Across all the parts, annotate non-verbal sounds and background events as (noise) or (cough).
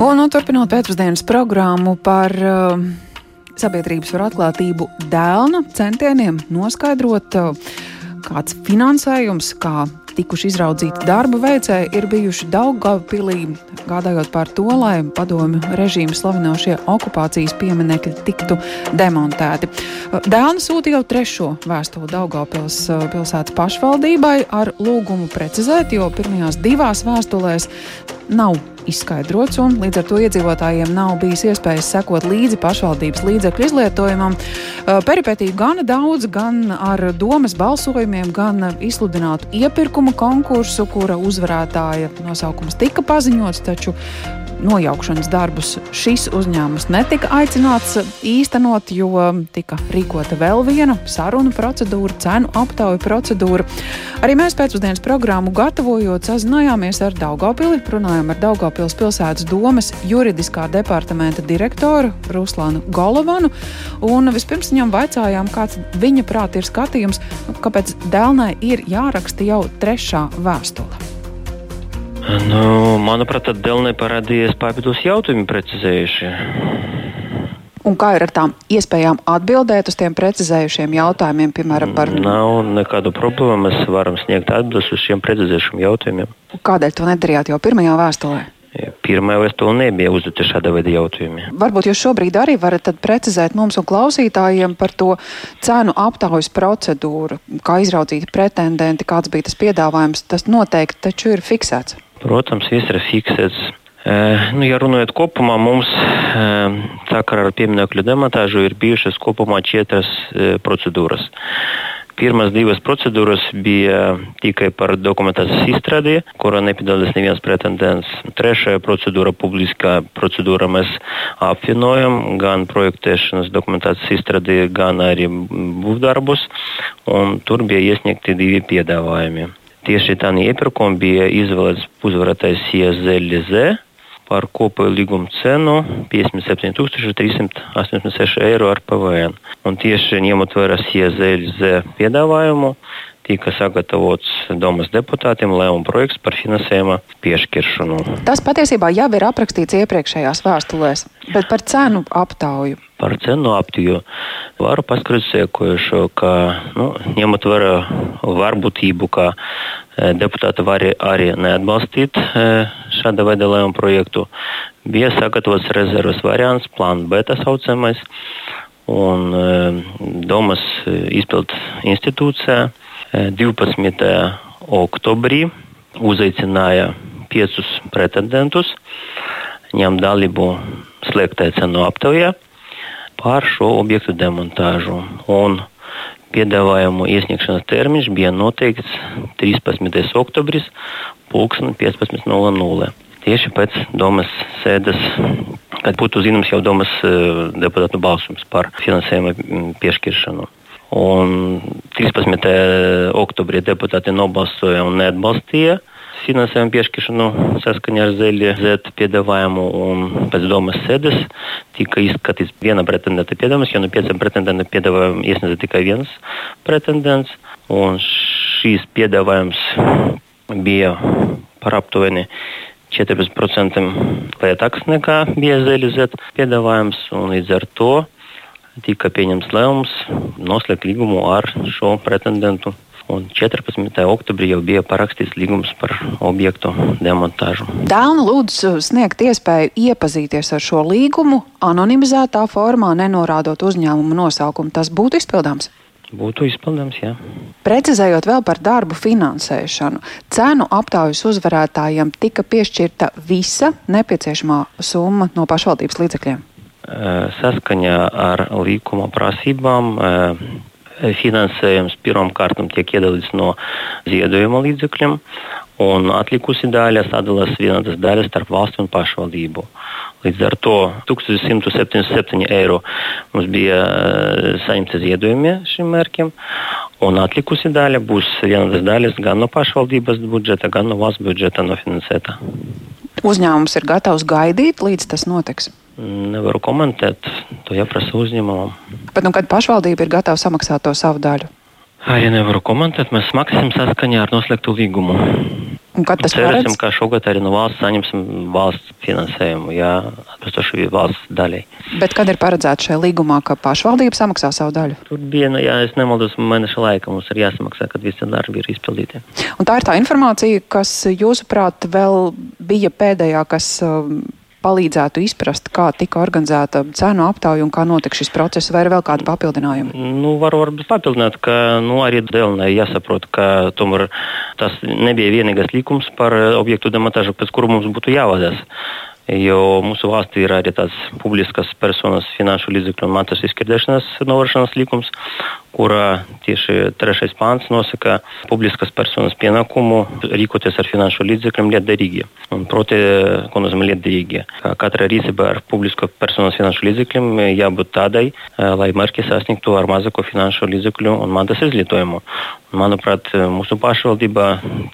Un, un turpinot pēcpusdienas programmu par uh, sabiedrības par atklātību dēlna centieniem noskaidrot, uh, kāds finansējums, kā tikuši izraudzīti darba veicēji, ir bijuši Daugavpilī, gādājot par to, lai padomju režīmu slavinošie okupācijas pieminekļi tiktu demontēti. Dēlna sūta jau trešo vēstuli Daugavpils pilsētas pašvaldībai ar lūgumu precizēt, jo pirmajās divās vēstulēs nav izskaidrots, un līdz ar to iedzīvotājiem nav bijis iespējas sekot līdzi pašvaldības līdzekļu izlietojumam. Peripētīju gana daudz, gan ar domas balsojumiem, gan izsludinātu iepirkuma konkursu, kura uzvarētāja nosaukums tika paziņots, taču nojaukšanas darbus šis uzņēmums netika aicināts īstenot, jo tika rīkota vēl viena sarunu procedūra, cenu aptauju procedūra. Arī mēs pēcpusdienas programmu gatavojot, sazinājāmies ar Daugopili, runājām ar Daugopils pilsētas domas juridiskā departamenta direktoru Ruslānu Golovanu, un vispirms viņam vaicājām, kāds viņa prāt ir skatījums, kāpēc Dēlnai ir jāraksta jau trešā vēstule. Nu, manuprāt, tad dēļ neparādījies papildus jautājumi precizējuši. Un kā ir ar tām iespējām atbildēt uz tiem precizējušiem jautājumiem, piemēram, par. Nav nekādu problēmu. Mēs varam sniegt atbildes uz šiem precizējušiem jautājumiem. Kādēļ to nedarījāt jau pirmajā vēstulē? Pirmā vēstule nebija uzdota šāda veida jautājumi. Varbūt jūs šobrīd arī varat precizēt mums un klausītājiem par to cenu aptaujas procedūru, kā izraudzīti pretendenti, kāds bija tas piedāvājums. Tas noteikti taču ir fiksēts. Protams, viss ir fiksēts. E, nu, ja runājot kopumā, mums e, sakarā ar pieminekļu demontāžu ir bijušas kopumā četras e, procedūras. Pirmās divas procedūras bija tikai par dokumentācijas izstrādi, kurā nepiedalās neviens pretendents. Trešā procedūra, publiskā procedūra, mēs apvienojam gan projektēšanas dokumentācijas izstrādi, gan arī būvdarbus, un tur bija iesniegti divi piedāvājumi. Tieši tādā iepirkumā bija izvēlēts uzvarētājs ISZLZ par kopēju līguma cenu 57,386 eiro ar PVN. Un tieši ņemot vērā ISZLZ piedāvājumu, tika sagatavots domas deputātiem lēmuma projekts par finansējuma piešķiršanu. Tas patiesībā jau ir aprakstīts iepriekšējās vēstulēs, bet par cenu aptauju. Par cenu aptauju varu paskaidrot sekojušo, ka nu, ņemot vērā varbūtību, ka e, deputāti var arī neatbalstīt e, šāda veida lēmuma projektu, bija sagatavots rezerves variants, plāns B tā saucamais. Un e, domas izpildu institūcijā 12. oktobrī uzaicināja piecus pretendentus ņemt dalību slēgtajā cenu aptaujā par šo objektu demontāžu. Un piedāvājumu iesniegšanas termiņš bija noteikts 13. oktobris, 15.00. Tieši pēc domas sēdes, kad būtu zināms jau domas deputātu balsums par finansējuma piešķiršanu. Un 13. oktobrī deputāti nobalsoja un neatbalstīja finansējumu piešķiršanu saskaņā ar ZLZ piedāvājumu. Pēc domas sēdes tika izskatīts viena pretendenta piedāvājums, jo no pieciem pretendentiem piedāvājumu iesniedza tikai viens pretendents. Un šīs piedāvājums bija par aptuveni 14% lētāks nekā bija ZLZ piedāvājums. Līdz ar to tika pieņemts lēmums noslēgt līgumu ar šo pretendentu. Un 14. oktobrī jau bija parakstīts līgums par objektu demontāžu. Dēlna lūdzu sniegt iespēju iepazīties ar šo līgumu anonimizētā formā, nenorādot uzņēmumu nosaukumu. Tas būtu izpildāms. Būtu izpildāms, jā. Precizējot vēl par darbu finansēšanu, cenu aptaujas uzvarētājiem tika piešķirta visa nepieciešamā summa no pašvaldības līdzekļiem. Saskaņā ar līkuma prasībām finansējums pirmkārt tiek iedalīts no ziedojuma līdzekļiem, un atlikusi daļa sadalās vienādas daļas starp valsti un pašvaldību. Līdz ar to 1177 eiro mums bija saņemta ziedojumi šim mērķim, un atlikusi daļa būs vienādas daļas gan no pašvaldības budžeta, gan no valsts budžeta nofinansēta. Uzņēmums ir gatavs gaidīt, līdz tas notiks. Nevaru komentēt, to jāprasa uzņēmumam. Bet nu, kad pašvaldība ir gatava samaksāt to savu daļu? Arī nevaru komentēt. Mēs maksājam saskaņā ar noslēgtu līgumu. Un kad tas Cerēsim, paredz? ka šogad arī no valsts saņemsim valsts finansējumu, jā, atbilstoši valsts daļai. Bet kad ir paredzēts šajā līgumā, ka pašvaldība samaksā savu daļu? Tur bija, nu, ja es nemaldos, mēneša laika mums ir jāsamaksā, kad visi darbi ir izpildīti. Un tā ir tā informācija, kas, jūsuprāt, vēl bija pēdējā, kas um, palīdzētu izprast, kā tika organizēta cenu aptauja un kā notika šis process, vai ir vēl kādi papildinājumi? Nu, varu varbūt papildināt, ka nu, arī Dēlnai jāsaprot, ka tomēr tas nebija vienīgais likums par objektu demontāžu, pēc kuru mums būtu jāvadās. Jo mūsu valstī ir arī tāds publiskas personas finanšu līdzekļu un mantas izskirdēšanas novēršanas likums, kurā tieši trešais pāns nosaka publiskas personas pienākumu rīkoties ar finanšu līdzekļiem lietderīgi. Un proti, ko nozīmē lietderīgi? Ka Katra rīcība ar publisko personas finanšu līdzekļiem jābūt tādai, eh, lai mērķi sasniegtu ar mazāko finanšu līdzekļu un mantas izlietojumu. Manuprāt, mūsu pašvaldība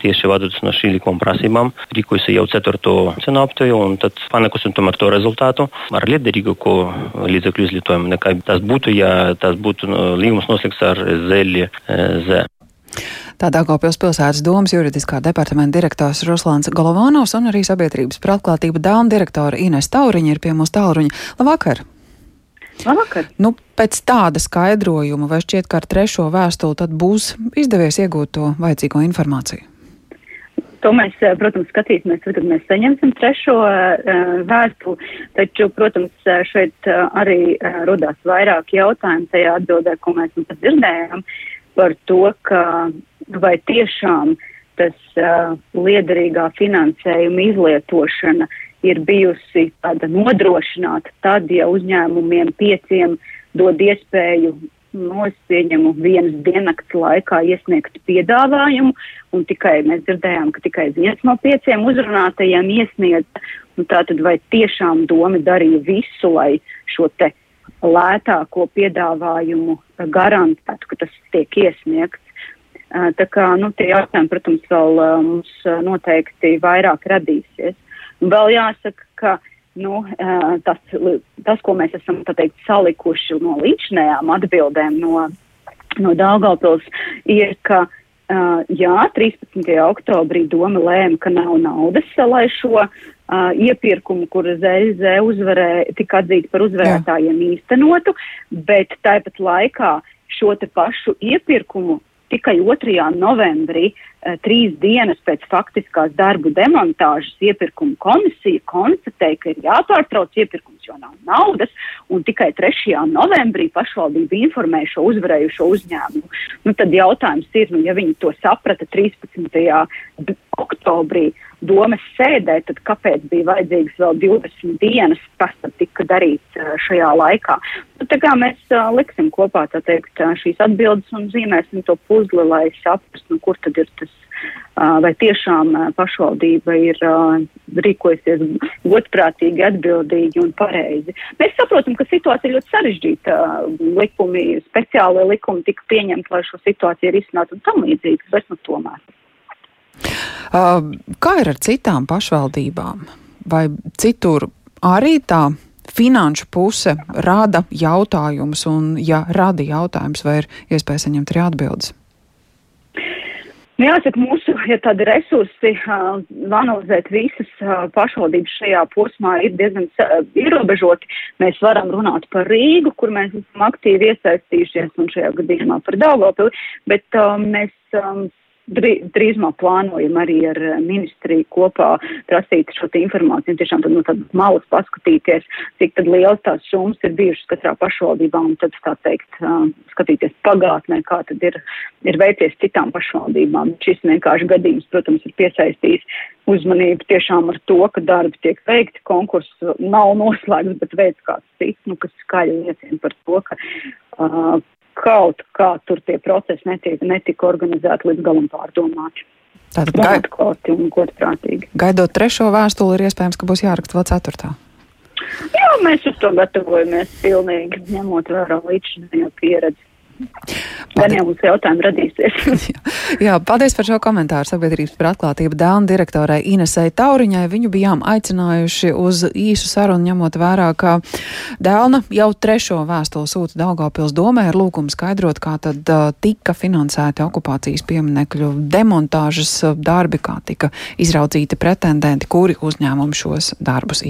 tieši vadoties no šī likuma prasībām rīkojusi jau ceturto cenu aptauju un tad panākusi tomēr to rezultātu ar liederīgāku līdzekļu izlietojumu nekā tas būtu, ja tas būtu nu, līgums noslēgts ar ZLZ. Tā Daugavpils pilsētas domas juridiskā departamenta direktors Ruslāns Golovanovs un arī sabiedrības par atklātību dāma direktora Ines Tauriņa ir pie mums tālruņa. Labvakar! Labvakar! Nu, pēc tāda skaidrojuma, vai šķiet, ka ar trešo vēstuli tad būs izdevies iegūt to vajadzīgo informāciju? To mēs, eh, protams, skatīsimies, kad mēs saņemsim trešo uh, vēstuli, taču, protams, eh, šeit arī rodās vairāk jautājumu tajā atbildē, ko mēs nu pat dzirdējām par to, ka vai tiešām tas uh, liederīgā finansējuma izlietošana ir bijusi tāda nodrošināta tad, ja uzņēmumiem pieciem dod iespēju nu, es pieņemu vienas diennakts laikā iesniegt piedāvājumu, un tikai mēs dzirdējām, ka tikai viens no pieciem uzrunātajiem iesniedz. Nu, tātad vai tiešām domi darīja visu, lai šo te lētāko piedāvājumu garantētu, ka tas tiek iesniegts? Tā kā, nu, tie jautājumi, protams, vēl mums noteikti vairāk radīsies. Vēl jāsaka, ka nu, tas, tas, ko mēs esam teikt, salikuši no līdzinējām atbildēm no, no Daugavpils, ir, ka uh, jā, 13. oktobrī doma lēma, ka nav naudas, lai šo uh, iepirkumu, kur ZZ uzvarēja, tika atzīta par uzvarētājiem jā. īstenotu, bet tāpat laikā šo te pašu iepirkumu tikai 2. novembrī, eh, trīs dienas pēc faktiskās darbu demontāžas, iepirkuma komisija konstatēja, ka ir jāpārtrauc iepirkums, jo nav naudas, un tikai 3. novembrī pašvaldība informēja šo uzvarējušo uzņēmumu. Nu, tad jautājums ir, nu, ja viņi to saprata 13. oktobrī domas sēdē, tad kāpēc bija vajadzīgas vēl 20 dienas, kas tad tika darīts eh, šajā laikā? Nu, tā kā mēs uh, liksim kopā, teikt, šīs atbildes un zīmēsim to puzli, lai saprastu, nu, kur tad ir tas, uh, vai tiešām pašvaldība ir rīkojusies godprātīgi, atbildīgi un pareizi. Mēs saprotam, ka situācija ir ļoti sarežģīta. Likumi, speciālie likumi tika pieņemti, lai šo situāciju risinātu un tam līdzīgi, bet nu tomēr. Kā ir ar citām pašvaldībām? Vai citur arī tā finanšu puse rada jautājumus, un, ja rada jautājums, vai ir iespēja saņemt arī atbildes? Nu, jāsaka, mūsu ja tādi resursi uh, analizēt visas uh, pašvaldības šajā posmā ir diezgan uh, ierobežoti. Mēs varam runāt par Rīgu, kur mēs esam aktīvi iesaistījušies, un šajā gadījumā par Daugavpili, bet uh, mēs um, drīzumā plānojam arī ar ministriju kopā prasīt šo informāciju tiešām tad no tādas malas paskatīties, cik tad liels tās summas ir bijušas katrā pašvaldībā un tad, tā teikt, skatīties pagātnē, kā tad ir, ir veicies citām pašvaldībām. Šis vienkārši gadījums, protams, ir piesaistījis uzmanību tiešām ar to, ka darbi tiek veikti, konkurss nav noslēgts, bet veids kāds cits, nu, kas skaļi liecina par to, ka uh, kaut kā tur tie procesi netiek, netika organizēti līdz galam pārdomāti. Tātad gai... un godprātīgi. Gaidot trešo vēstuli, ir iespējams, ka būs jāraksta vēl ceturtā. Jā, mēs uz to gatavojamies pilnīgi, ņemot vērā līdzinējo pieredzi. Gan jau mums jautājumi radīsies. (laughs) jā, paldies par šo komentāru sabiedrības par atklātību Dēlna direktorai Inesai Tauriņai. Viņu bijām aicinājuši uz īsu sarunu, ņemot vērā, ka Dēlna jau trešo vēstuli sūta Daugavpils domē ar lūgumu skaidrot, kā tad uh, tika finansēti okupācijas pieminekļu demontāžas darbi, kā tika izraudzīti pretendenti, kuri uzņēmumi šos darbus.